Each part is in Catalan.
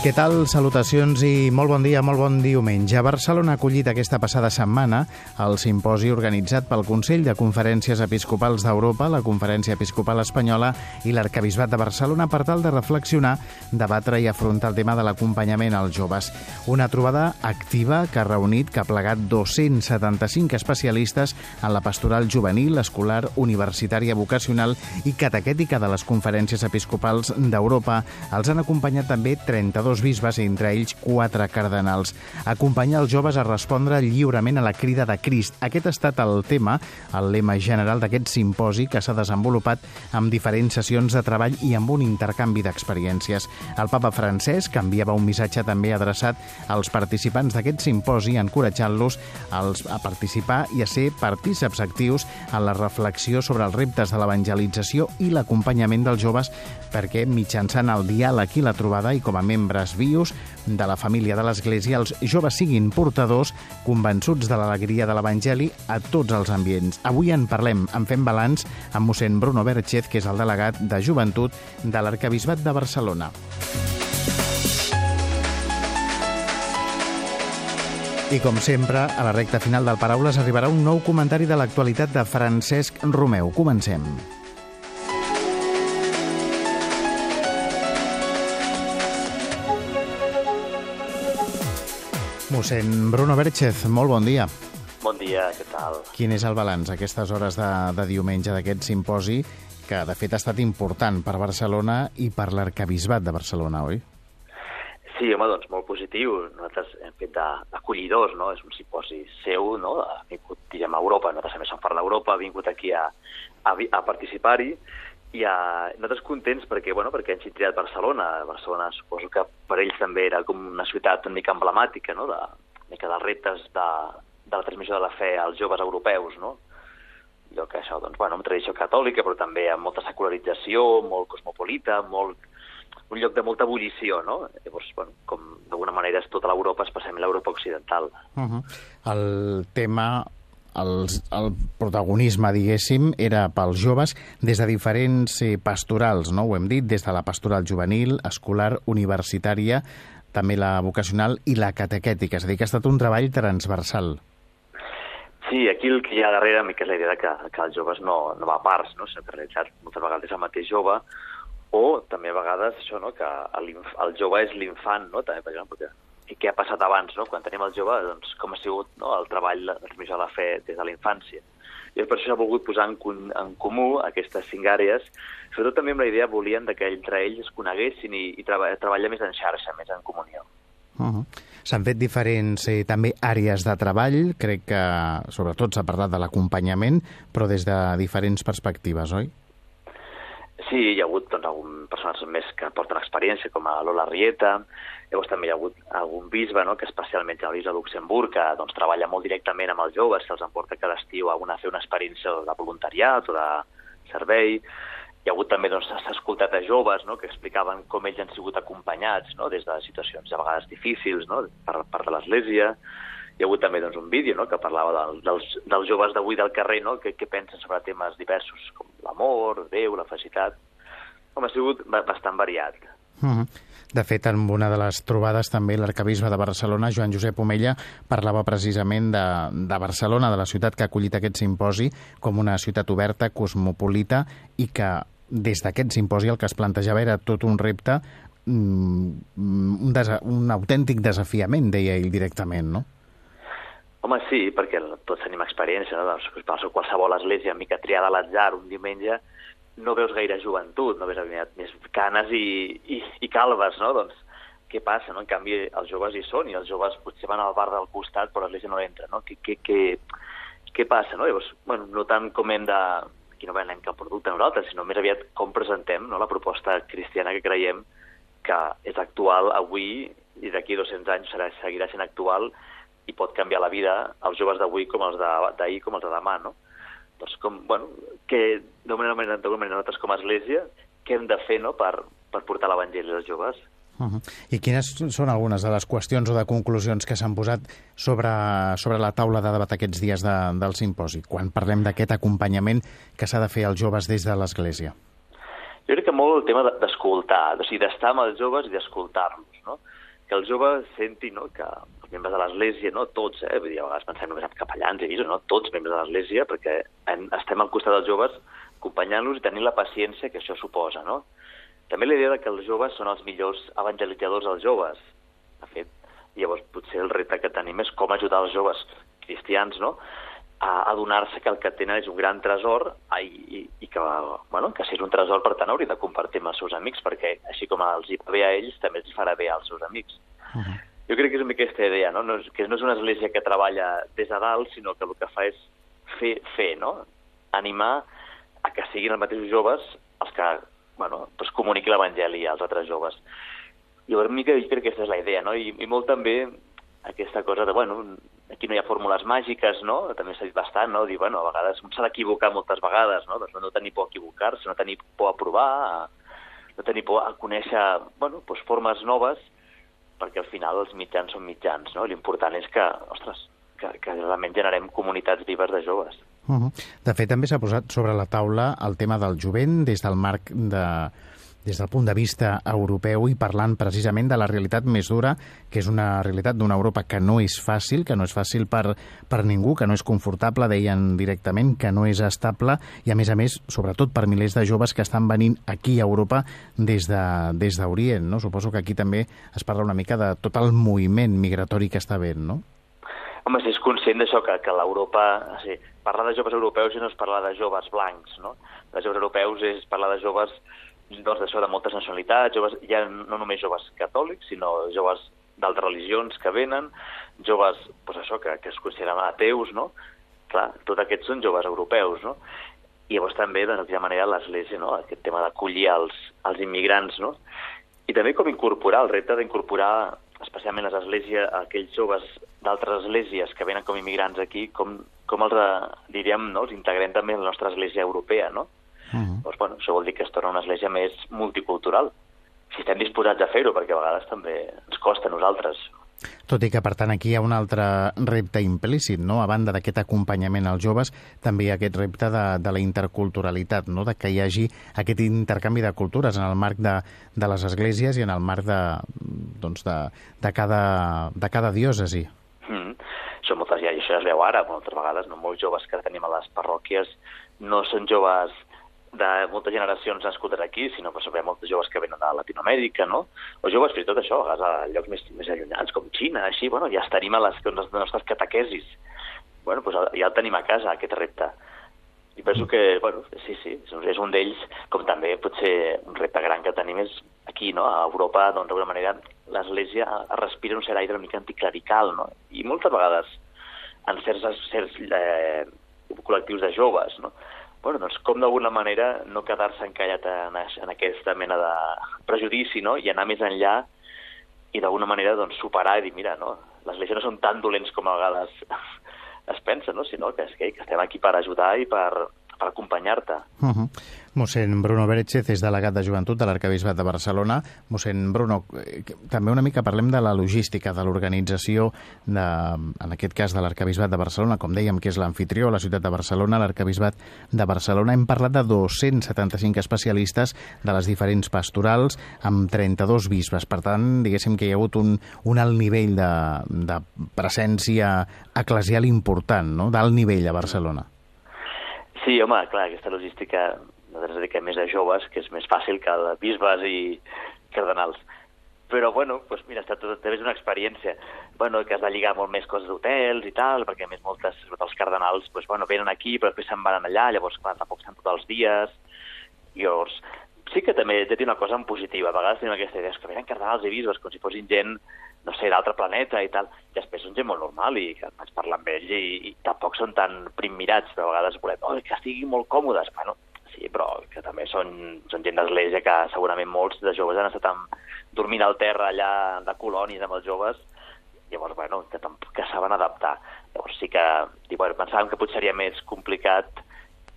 Què tal? Salutacions i molt bon dia, molt bon diumenge. A Barcelona ha acollit aquesta passada setmana el simposi organitzat pel Consell de Conferències Episcopals d'Europa, la Conferència Episcopal Espanyola i l'Arcabisbat de Barcelona per tal de reflexionar, debatre i afrontar el tema de l'acompanyament als joves. Una trobada activa que ha reunit, que ha plegat 275 especialistes en la pastoral juvenil, escolar, universitària, vocacional i catequètica de les conferències episcopals d'Europa. Els han acompanyat també 32 dos bisbes, entre ells quatre cardenals. Acompanyar els joves a respondre lliurement a la crida de Crist. Aquest ha estat el tema, el lema general d'aquest simposi que s'ha desenvolupat amb diferents sessions de treball i amb un intercanvi d'experiències. El papa Francesc enviava un missatge també adreçat als participants d'aquest simposi, encoratjant-los a participar i a ser partíceps actius en la reflexió sobre els reptes de l'evangelització i l'acompanyament dels joves perquè mitjançant el diàleg i la trobada i com a membres membres vius de la família de l'Església, els joves siguin portadors convençuts de l'alegria de l'Evangeli a tots els ambients. Avui en parlem, en fem balanç amb mossèn Bruno Berchez, que és el delegat de joventut de l'Arcabisbat de Barcelona. I com sempre, a la recta final del Paraules arribarà un nou comentari de l'actualitat de Francesc Romeu. Comencem. Mossèn Bruno Berchez, molt bon dia. Bon dia, què tal? Quin és el balanç a aquestes hores de, de diumenge d'aquest simposi que, de fet, ha estat important per Barcelona i per l'arcabisbat de Barcelona, oi? Sí, home, doncs molt positiu. Nosaltres hem fet d'acollidors, no? És un simposi seu, no? Ha vingut, diguem, a Europa, nosaltres també som part d'Europa, ha vingut aquí a, a, a participar-hi i uh, nosaltres contents perquè, bueno, perquè hem triat Barcelona. Barcelona suposo que per ells també era com una ciutat una mica emblemàtica, no?, de, una mica dels reptes de, de la transmissió de la fe als joves europeus, no? Lloc que això, doncs, bueno, amb tradició catòlica, però també amb molta secularització, molt cosmopolita, molt, un lloc de molta ebullició, no? Llavors, bueno, com d'alguna manera és tota l'Europa, especialment l'Europa occidental. Uh -huh. El tema el, el protagonisme, diguéssim, era pels joves des de diferents eh, pastorals, no? ho hem dit, des de la pastoral juvenil, escolar, universitària, també la vocacional i la catequètica, és a dir, que ha estat un treball transversal. Sí, aquí el que hi ha darrere mica és la idea que, que els joves no, no va a parts, no? que en realitat moltes vegades el mateix jove, o també a vegades això, no? que el, el jove és l'infant, no? també, per exemple, i què ha passat abans, no? quan tenim el jove, doncs, com ha sigut no? el treball de transmissió de la fe des de la infància. I per això s'ha volgut posar en, en comú aquestes cinc àrees, sobretot també amb la idea volien que entre ells es coneguessin i, i treba, treballar més en xarxa, més en comunió. Uh -huh. S'han fet diferents eh, també àrees de treball, crec que sobretot s'ha parlat de l'acompanyament, però des de diferents perspectives, oi? Sí, hi ha hagut doncs, algunes persones més que porten experiència, com a Lola Rieta, Llavors també hi ha hagut algun bisbe, no?, que especialment el bisbe de Luxemburg, que doncs, treballa molt directament amb els joves, se'ls emporta cada estiu a, una, a fer una experiència de voluntariat o de servei. Hi ha hagut també, doncs, s'ha escoltat a joves no?, que explicaven com ells han sigut acompanyats no?, des de situacions a vegades difícils no?, per part de l'Església. Hi ha hagut també doncs, un vídeo no?, que parlava del, dels, dels joves d'avui del carrer, no?, que, que pensen sobre temes diversos, com l'amor, Déu, la felicitat. Com ha sigut bastant variat. Uh -huh. De fet, en una de les trobades també l'arcabisbe de Barcelona, Joan Josep Omella, parlava precisament de, de Barcelona, de la ciutat que ha acollit aquest simposi, com una ciutat oberta, cosmopolita, i que des d'aquest simposi el que es plantejava era tot un repte, mm, un, desa un autèntic desafiament, deia ell directament, no? Home, sí, perquè tots tenim experiència, no? Doncs, qualsevol església mica triada a l'atzar un diumenge, no veus gaire joventut, no veus aviat més canes i, i, i calves, no? Doncs què passa, no? En canvi, els joves hi són i els joves potser van al bar del costat però l'església no entra, no? Què, què, què, què passa, no? Llavors, bueno, no tant com hem de... Aquí no venem cap producte nosaltres, sinó més aviat com presentem no? la proposta cristiana que creiem que és actual avui i d'aquí 200 anys serà, seguirà sent actual i pot canviar la vida als joves d'avui com els d'ahir com els de demà, no? Doncs com, bueno, que d'alguna manera, manera nosaltres com a església, què hem de fer no, per, per portar l'Evangeli als joves? Uh -huh. I quines són algunes de les qüestions o de conclusions que s'han posat sobre, sobre la taula de debat aquests dies de, del simposi, quan parlem d'aquest acompanyament que s'ha de fer als joves des de l'Església? Jo crec que molt el tema d'escoltar, o sigui, d'estar amb els joves i d'escoltar-los, no? Que el jove senti no, que membres de l'Església, no tots, eh? Vull dir, a vegades pensem només en capellans i no tots membres de l'Església, perquè en, estem al costat dels joves acompanyant-los i tenint la paciència que això suposa, no? També la idea que els joves són els millors evangelitzadors dels joves. De fet, llavors potser el repte que tenim és com ajudar els joves cristians no? a adonar-se que el que tenen és un gran tresor i, i, i que, bueno, que si és un tresor, per tant, hauria de compartir amb els seus amics, perquè així com els hi va bé a ells, també els farà bé als seus amics. Uh -huh. Jo crec que és una aquesta idea, no? no és, que no és una església que treballa des de dalt, sinó que el que fa és fer, fer no? animar a que siguin els mateixos joves els que bueno, pues comuniqui l'Evangeli als altres joves. Una mica jo crec que aquesta és la idea, no? I, i molt també aquesta cosa de, bueno, aquí no hi ha fórmules màgiques, no? També s'ha dit bastant, no? Dir, bueno, a vegades s'ha d'equivocar moltes vegades, no? Doncs no tenir por a equivocar-se, no tenir por a provar, a, no tenir por a conèixer, bueno, doncs formes noves, perquè al final els mitjans són mitjans, no? L'important és que, ostres, que, que realment generem comunitats vives de joves. Uh -huh. De fet, també s'ha posat sobre la taula el tema del jovent des del marc de des del punt de vista europeu i parlant precisament de la realitat més dura, que és una realitat d'una Europa que no és fàcil, que no és fàcil per, per ningú, que no és confortable, deien directament, que no és estable, i a més a més, sobretot per milers de joves que estan venint aquí a Europa des d'Orient. De, no? Suposo que aquí també es parla una mica de tot el moviment migratori que està havent, no? Home, si és conscient d'això, que, que l'Europa... Sigui, parlar de joves europeus no és parlar de joves blancs, no? De joves europeus és parlar de joves doncs, d'això, de moltes nacionalitats, joves, ja no només joves catòlics, sinó joves d'altres religions que venen, joves, doncs això, que, que es consideren ateus, no? Clar, tots aquests són joves europeus, no? I llavors també, de quina manera, l'Església, no? Aquest tema d'acollir els, els immigrants, no? I també com incorporar, el repte d'incorporar especialment les esglésies, aquells joves d'altres esglésies que venen com immigrants aquí, com, com els, eh, diríem, no, els integrem també en la nostra església europea, no? Uh -huh. doncs, bueno, això vol dir que es torna una església més multicultural. Si estem disposats a fer-ho, perquè a vegades també ens costa a nosaltres tot i que, per tant, aquí hi ha un altre repte implícit, no? A banda d'aquest acompanyament als joves, també hi ha aquest repte de, de la interculturalitat, no? De que hi hagi aquest intercanvi de cultures en el marc de, de les esglésies i en el marc de, doncs de, de, cada, de cada diòcesi. Mm. Això, moltes, ja, això es veu ara, moltes vegades, no? molts joves que tenim a les parròquies no són joves de moltes generacions nascudes aquí, sinó que ha molts joves que venen de Latinoamèrica, no? O joves, fins i tot això, a a llocs més, més allunyats, com Xina, així, bueno, ja els tenim a les, les nostres catequesis. Bueno, doncs ja el tenim a casa, aquest repte. I penso que, bueno, sí, sí, és un d'ells, com també potser un repte gran que tenim és aquí, no? A Europa, doncs, d'alguna manera, l'Església respira un cert aire una mica anticlerical, no? I moltes vegades en certs, certs eh, col·lectius de joves, no? Bueno, doncs com d'alguna manera no quedar-se encallat en, en aquesta mena de prejudici no? i anar més enllà i d'alguna manera doncs, superar i dir, mira, no, les lleis no són tan dolents com a vegades es pensa, no? sinó que, que estem aquí per ajudar i per, per acompanyar-te. Uh -huh. Mossèn Bruno Beretxez és delegat de joventut de l'Arcabisbat de Barcelona. Mossèn Bruno, eh, també una mica parlem de la logística, de l'organització, en aquest cas de l'Arcabisbat de Barcelona, com dèiem, que és l'anfitrió, la ciutat de Barcelona, l'Arcabisbat de Barcelona. Hem parlat de 275 especialistes de les diferents pastorals amb 32 bisbes. Per tant, diguéssim que hi ha hagut un, un alt nivell de, de presència eclesial important, no? d'alt nivell a Barcelona. Sí, home, clar, aquesta logística nosaltres dediquem més a joves, que és més fàcil que a bisbes i cardenals. Però, bueno, doncs mira, ha estat també és una experiència bueno, que has de lligar molt més coses d'hotels i tal, perquè a més moltes, sobretot els cardenals, doncs, bueno, venen aquí però després se'n van allà, llavors, clar, tampoc estan tots els dies. I llavors, sí que també té una cosa en positiva. A vegades tenim aquesta idea, que venen cardenals i bisbes com si fossin gent, no sé, d'altre planeta i tal. I després són gent molt normal i que vaig parlar amb ells i, i tampoc són tan primmirats, a vegades volem, oh, que estiguin molt còmodes. Bueno, sí, però que també són, són gent d'església que segurament molts de joves han estat amb, dormint al terra allà de colònies amb els joves, llavors, bueno, que, que saben adaptar. Llavors sí que, bueno, pensàvem que potser seria més complicat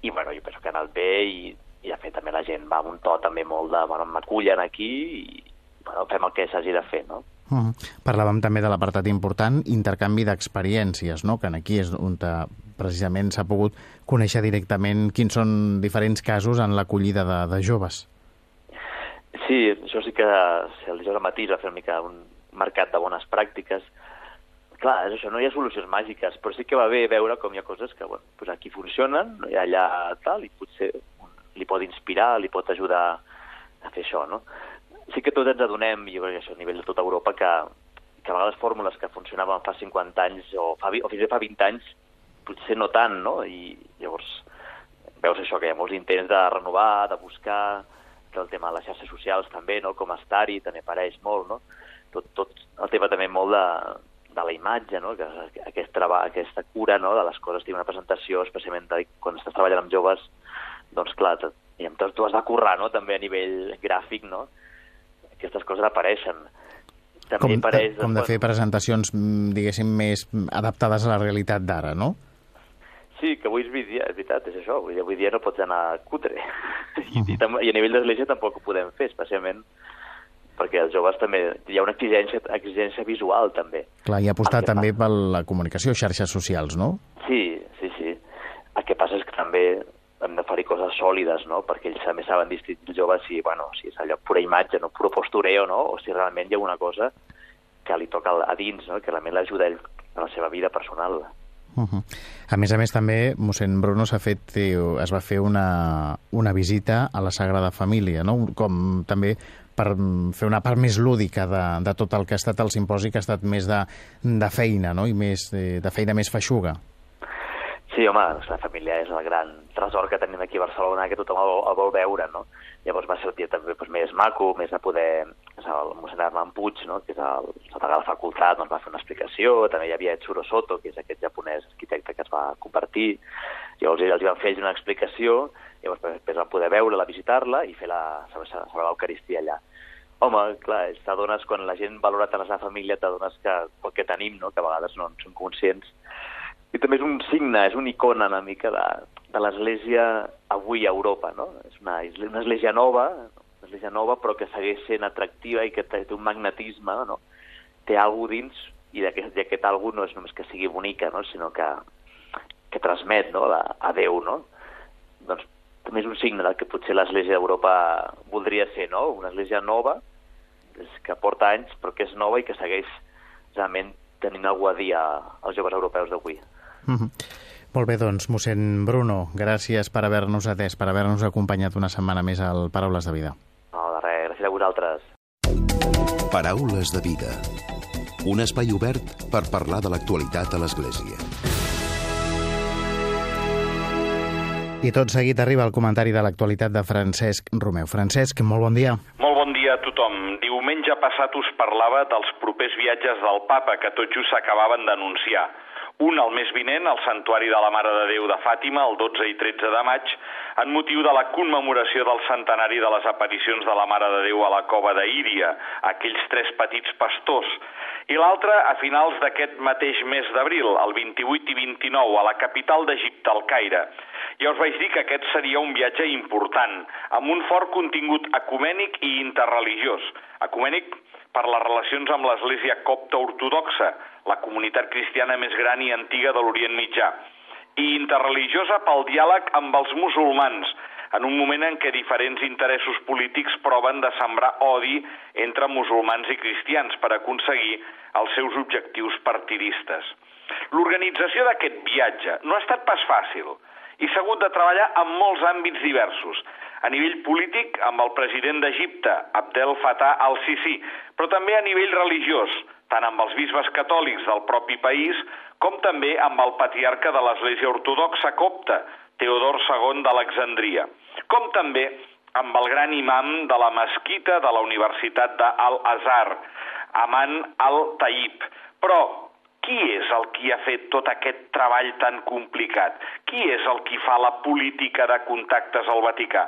i, bueno, jo penso que ha anat bé i, i de fet també la gent va amb un to també molt de, bueno, m'acullen aquí i, bueno, fem el que s'hagi de fer, no? -huh. Parlàvem també de l'apartat important, intercanvi d'experiències, no? que aquí és on precisament s'ha pogut conèixer directament quins són diferents casos en l'acollida de, de joves. Sí, això sí que si el dijous al matí va fer una mica un mercat de bones pràctiques. Clar, és això, no hi ha solucions màgiques, però sí que va bé veure com hi ha coses que bueno, pues aquí funcionen, i allà tal, i potser li pot inspirar, li pot ajudar a fer això, no? sí que tots ens adonem, jo crec que això a nivell de tota Europa, que, que a vegades fórmules que funcionaven fa 50 anys o, fa, o fins i tot fa 20 anys, potser no tant, no? I llavors veus això, que hi ha molts intents de renovar, de buscar, que el tema de les xarxes socials també, no? com estar-hi, també apareix molt, no? Tot, tot el tema també molt de, de la imatge, no? que aquest treball, aquesta cura no? de les coses, tinc una presentació, especialment de, quan estàs treballant amb joves, doncs clar, i amb tot tu has de currar, no? també a nivell gràfic, no? aquestes coses apareixen. També com, apareix, com de fer presentacions, mm, diguéssim, més adaptades a la realitat d'ara, no? Sí, que avui és, dia, és veritat, és això. Avui, avui dia no pots anar cutre. I, i, I a nivell d'església tampoc ho podem fer, especialment perquè els joves també... Hi ha una exigència, exigència visual, també. Clar, i apostar també per la comunicació, xarxes socials, no? Sí, sí, sí. El que passa és que també hem de fer coses sòlides, no? perquè ells també saben distingir el jove si, bueno, si és allò pura imatge, no? puro postureo, no? o si realment hi ha una cosa que li toca a dins, no? que realment l'ajuda ell en la seva vida personal. Uh -huh. A més a més, també, mossèn Bruno s'ha fet, eh, es va fer una, una visita a la Sagrada Família, no? com també per fer una part més lúdica de, de tot el que ha estat el simposi, que ha estat més de, de feina, no? i més de, de feina més feixuga. Sí, home, la família és el gran tresor que tenim aquí a Barcelona, que tothom el, el vol veure, no? Llavors va ser el dia també doncs, més maco, més a poder... El mossèn Armand Puig, no? que és el secretari de la facultat, doncs va fer una explicació, també hi havia Etsuro Soto, que és aquest japonès arquitecte que es va compartir, llavors ells els van fer una explicació, llavors després van poder veure-la, visitar-la i fer la, celebrar l'Eucaristia allà. Home, clar, t'adones, quan la gent valora tant la família, t'adones que el que tenim, no? que a vegades no en som conscients, i també és un signe, és una icona una mica de, de l'Església avui a Europa, no? És una, una església nova, una església nova però que segueix sent atractiva i que té, un magnetisme, no? Té alguna dins i aquest, aquest alguna no és només que sigui bonica, no? sinó que, que transmet no? a, a Déu, no? Doncs també és un signe del que potser l'Església d'Europa voldria ser, no? Una església nova, que porta anys, però que és nova i que segueix realment tenint alguna a dir als joves europeus d'avui. Mm -hmm. Molt bé, doncs, mossèn Bruno, gràcies per haver-nos atès, per haver-nos acompanyat una setmana més al Paraules de Vida. No, de res, gràcies a vosaltres. Paraules de Vida. Un espai obert per parlar de l'actualitat a l'Església. I tot seguit arriba el comentari de l'actualitat de Francesc Romeu. Francesc, molt bon dia. Molt bon dia a tothom. Diumenge passat us parlava dels propers viatges del papa que tot just s'acabaven d'anunciar. Un, el mes vinent, al Santuari de la Mare de Déu de Fàtima, el 12 i 13 de maig, en motiu de la commemoració del centenari de les aparicions de la Mare de Déu a la cova d'Íria, aquells tres petits pastors, i l'altre a finals d'aquest mateix mes d'abril, el 28 i 29, a la capital d'Egipte, al Caire. Ja us vaig dir que aquest seria un viatge important, amb un fort contingut ecumènic i interreligiós. Ecumènic per les relacions amb l'Església copta ortodoxa, la comunitat cristiana més gran i antiga de l'Orient Mitjà, i interreligiosa pel diàleg amb els musulmans, en un moment en què diferents interessos polítics proven de sembrar odi entre musulmans i cristians per aconseguir els seus objectius partidistes. L'organització d'aquest viatge no ha estat pas fàcil i s'ha hagut de treballar en molts àmbits diversos, a nivell polític amb el president d'Egipte, Abdel Fattah al-Sisi, però també a nivell religiós, tant amb els bisbes catòlics del propi país com també amb el patriarca de l'Església Ortodoxa copta, Teodor II d'Alexandria, com també amb el gran imam de la mesquita de la Universitat d'Al-Azhar, Aman al-Taib. Però qui és el qui ha fet tot aquest treball tan complicat? Qui és el qui fa la política de contactes al Vaticà?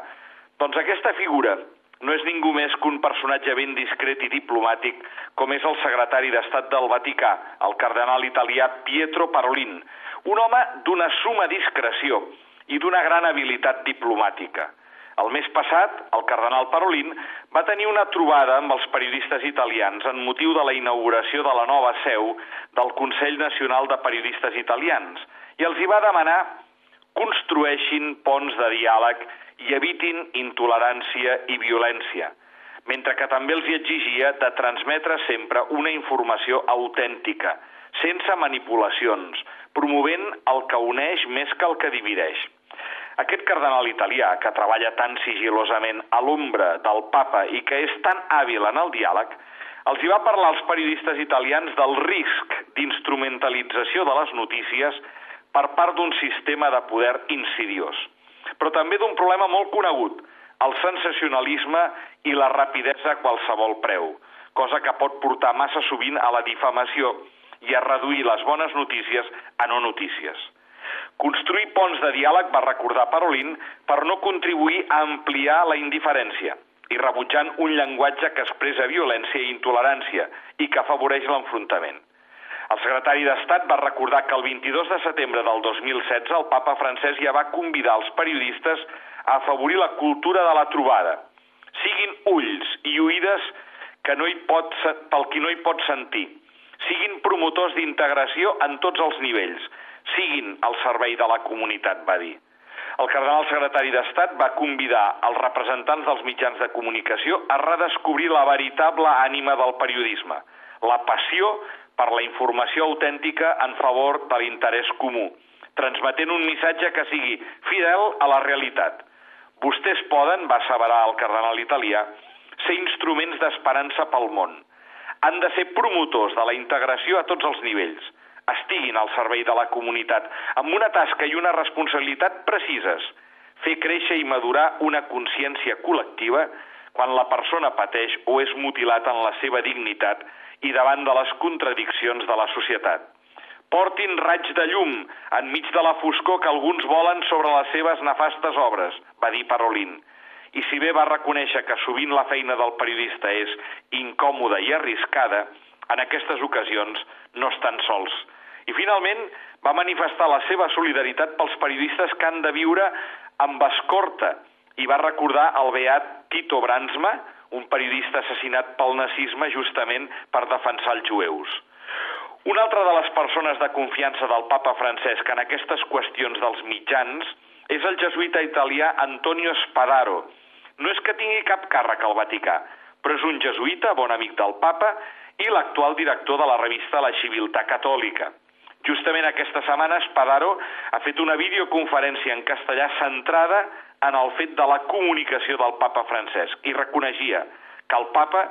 Doncs aquesta figura no és ningú més que un personatge ben discret i diplomàtic com és el secretari d'Estat del Vaticà, el cardenal italià Pietro Parolin, un home d'una suma discreció i d'una gran habilitat diplomàtica. El mes passat, el cardenal Parolin va tenir una trobada amb els periodistes italians en motiu de la inauguració de la nova seu del Consell Nacional de Periodistes Italians i els hi va demanar construeixin ponts de diàleg i evitin intolerància i violència, mentre que també els hi exigia de transmetre sempre una informació autèntica, sense manipulacions, promovent el que uneix més que el que divideix. Aquest cardenal italià, que treballa tan sigilosament a l'ombra del papa i que és tan hàbil en el diàleg, els hi va parlar als periodistes italians del risc d'instrumentalització de les notícies per part d'un sistema de poder insidiós, però també d'un problema molt conegut, el sensacionalisme i la rapidesa a qualsevol preu, cosa que pot portar massa sovint a la difamació i a reduir les bones notícies a no notícies. Construir ponts de diàleg va recordar Parolin per no contribuir a ampliar la indiferència i rebutjant un llenguatge que expressa violència i intolerància i que afavoreix l'enfrontament. El secretari d'Estat va recordar que el 22 de setembre del 2016 el papa francès ja va convidar els periodistes a afavorir la cultura de la trobada. Siguin ulls i oïdes que no hi pot, pel qui no hi pot sentir. Siguin promotors d'integració en tots els nivells, siguin al servei de la comunitat, va dir. El cardenal secretari d'Estat va convidar els representants dels mitjans de comunicació a redescobrir la veritable ànima del periodisme, la passió per la informació autèntica en favor de l'interès comú, transmetent un missatge que sigui fidel a la realitat. Vostès poden, va asseverar el cardenal italià, ser instruments d'esperança pel món. Han de ser promotors de la integració a tots els nivells, estiguin al servei de la comunitat, amb una tasca i una responsabilitat precises, fer créixer i madurar una consciència col·lectiva quan la persona pateix o és mutilat en la seva dignitat i davant de les contradiccions de la societat. Portin raig de llum enmig de la foscor que alguns volen sobre les seves nefastes obres, va dir Parolin. I si bé va reconèixer que sovint la feina del periodista és incòmoda i arriscada, en aquestes ocasions no estan sols. I finalment va manifestar la seva solidaritat pels periodistes que han de viure amb escorta i va recordar el beat Tito Bransma, un periodista assassinat pel nazisme justament per defensar els jueus. Una altra de les persones de confiança del papa Francesc en aquestes qüestions dels mitjans és el jesuïta italià Antonio Spadaro. No és que tingui cap càrrec al Vaticà, però és un jesuïta, bon amic del papa, i l'actual director de la revista La Civiltà Catòlica. Justament aquesta setmana Spadaro ha fet una videoconferència en castellà centrada en el fet de la comunicació del papa Francesc i reconeixia que el papa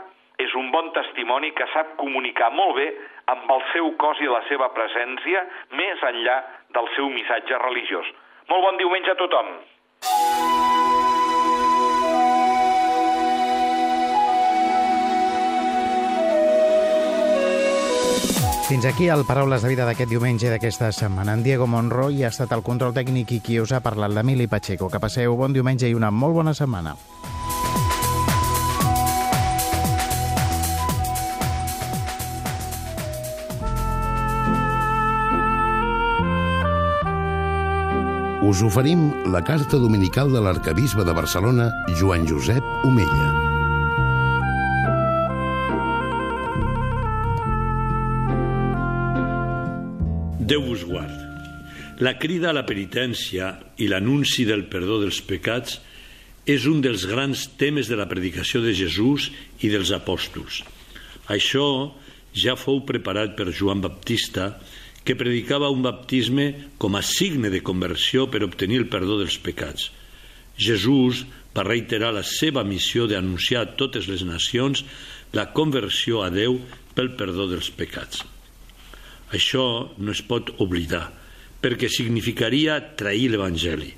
és un bon testimoni que sap comunicar molt bé amb el seu cos i la seva presència més enllà del seu missatge religiós. Molt bon diumenge a tothom. Fins aquí el Paraules de Vida d'aquest diumenge d'aquesta setmana. En Diego Monroy ha estat el control tècnic i qui us ha parlat l'Emili Pacheco. Que passeu bon diumenge i una molt bona setmana. Us oferim la carta dominical de l'arcabisbe de Barcelona, Joan Josep Omella. Déu vos guard. La crida a la penitència i l'anunci del perdó dels pecats és un dels grans temes de la predicació de Jesús i dels apòstols. Això ja fou preparat per Joan Baptista, que predicava un baptisme com a signe de conversió per obtenir el perdó dels pecats. Jesús va reiterar la seva missió d'anunciar a totes les nacions la conversió a Déu pel perdó dels pecats. Això no es pot oblidar, perquè significaria trair l'Evangeli.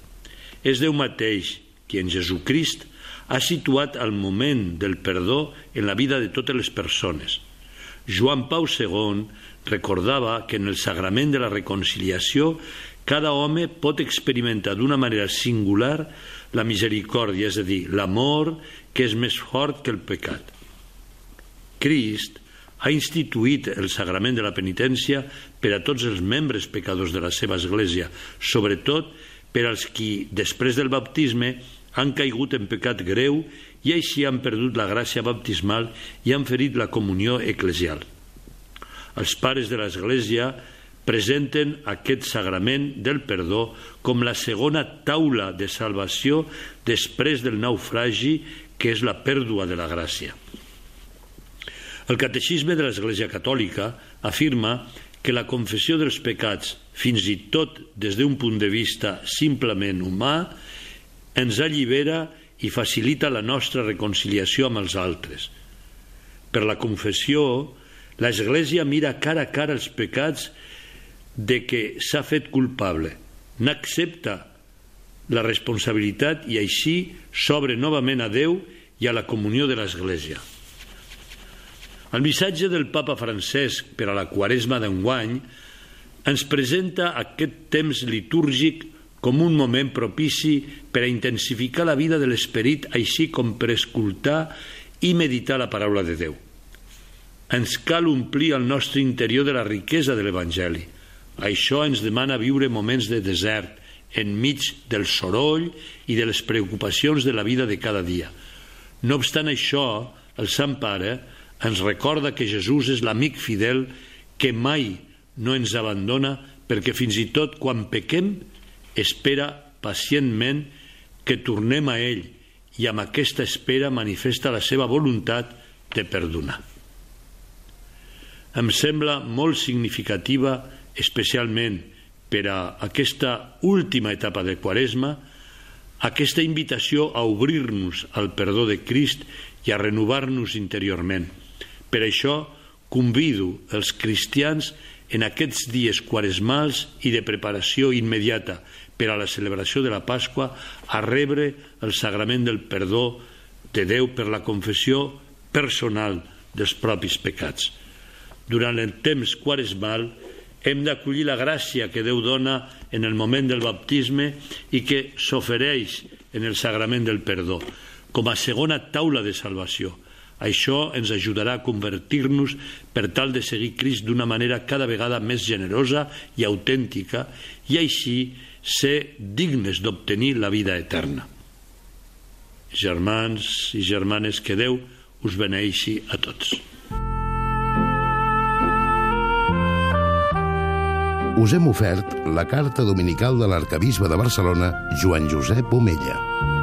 És Déu mateix qui en Jesucrist ha situat el moment del perdó en la vida de totes les persones. Joan Pau II recordava que en el sagrament de la reconciliació cada home pot experimentar d'una manera singular la misericòrdia, és a dir, l'amor que és més fort que el pecat. Crist ha instituït el sagrament de la penitència per a tots els membres pecadors de la seva església, sobretot per als qui, després del baptisme, han caigut en pecat greu i així han perdut la gràcia baptismal i han ferit la comunió eclesial. Els pares de l'Església presenten aquest sagrament del perdó com la segona taula de salvació després del naufragi, que és la pèrdua de la gràcia. El catecisme de l'Església Catòlica afirma que la confessió dels pecats, fins i tot des d'un punt de vista simplement humà, ens allibera i facilita la nostra reconciliació amb els altres. Per la confessió, l'Església mira cara a cara els pecats de què s'ha fet culpable, n'accepta la responsabilitat i així s'obre novament a Déu i a la comunió de l'Església. El missatge del papa Francesc per a la quaresma d'enguany ens presenta aquest temps litúrgic com un moment propici per a intensificar la vida de l'esperit, així com per escoltar i meditar la paraula de Déu. Ens cal omplir el nostre interior de la riquesa de l'Evangeli. Això ens demana viure moments de desert, enmig del soroll i de les preocupacions de la vida de cada dia. No obstant això, el Sant Pare ens recorda que Jesús és l'amic fidel que mai no ens abandona perquè fins i tot quan pequem espera pacientment que tornem a ell i amb aquesta espera manifesta la seva voluntat de perdonar. Em sembla molt significativa, especialment per a aquesta última etapa de Quaresma, aquesta invitació a obrir-nos al perdó de Crist i a renovar-nos interiorment – per això convido els cristians en aquests dies quaresmals i de preparació immediata per a la celebració de la Pasqua a rebre el sagrament del perdó de Déu per la confessió personal dels propis pecats. Durant el temps quaresmal hem d'acollir la gràcia que Déu dona en el moment del baptisme i que s'ofereix en el sagrament del perdó, com a segona taula de salvació – això ens ajudarà a convertir-nos per tal de seguir Crist d'una manera cada vegada més generosa i autèntica i així ser dignes d'obtenir la vida eterna. Germans i germanes, que Déu us beneixi a tots. Us hem ofert la carta dominical de l'arcabisbe de Barcelona, Joan Josep Omella.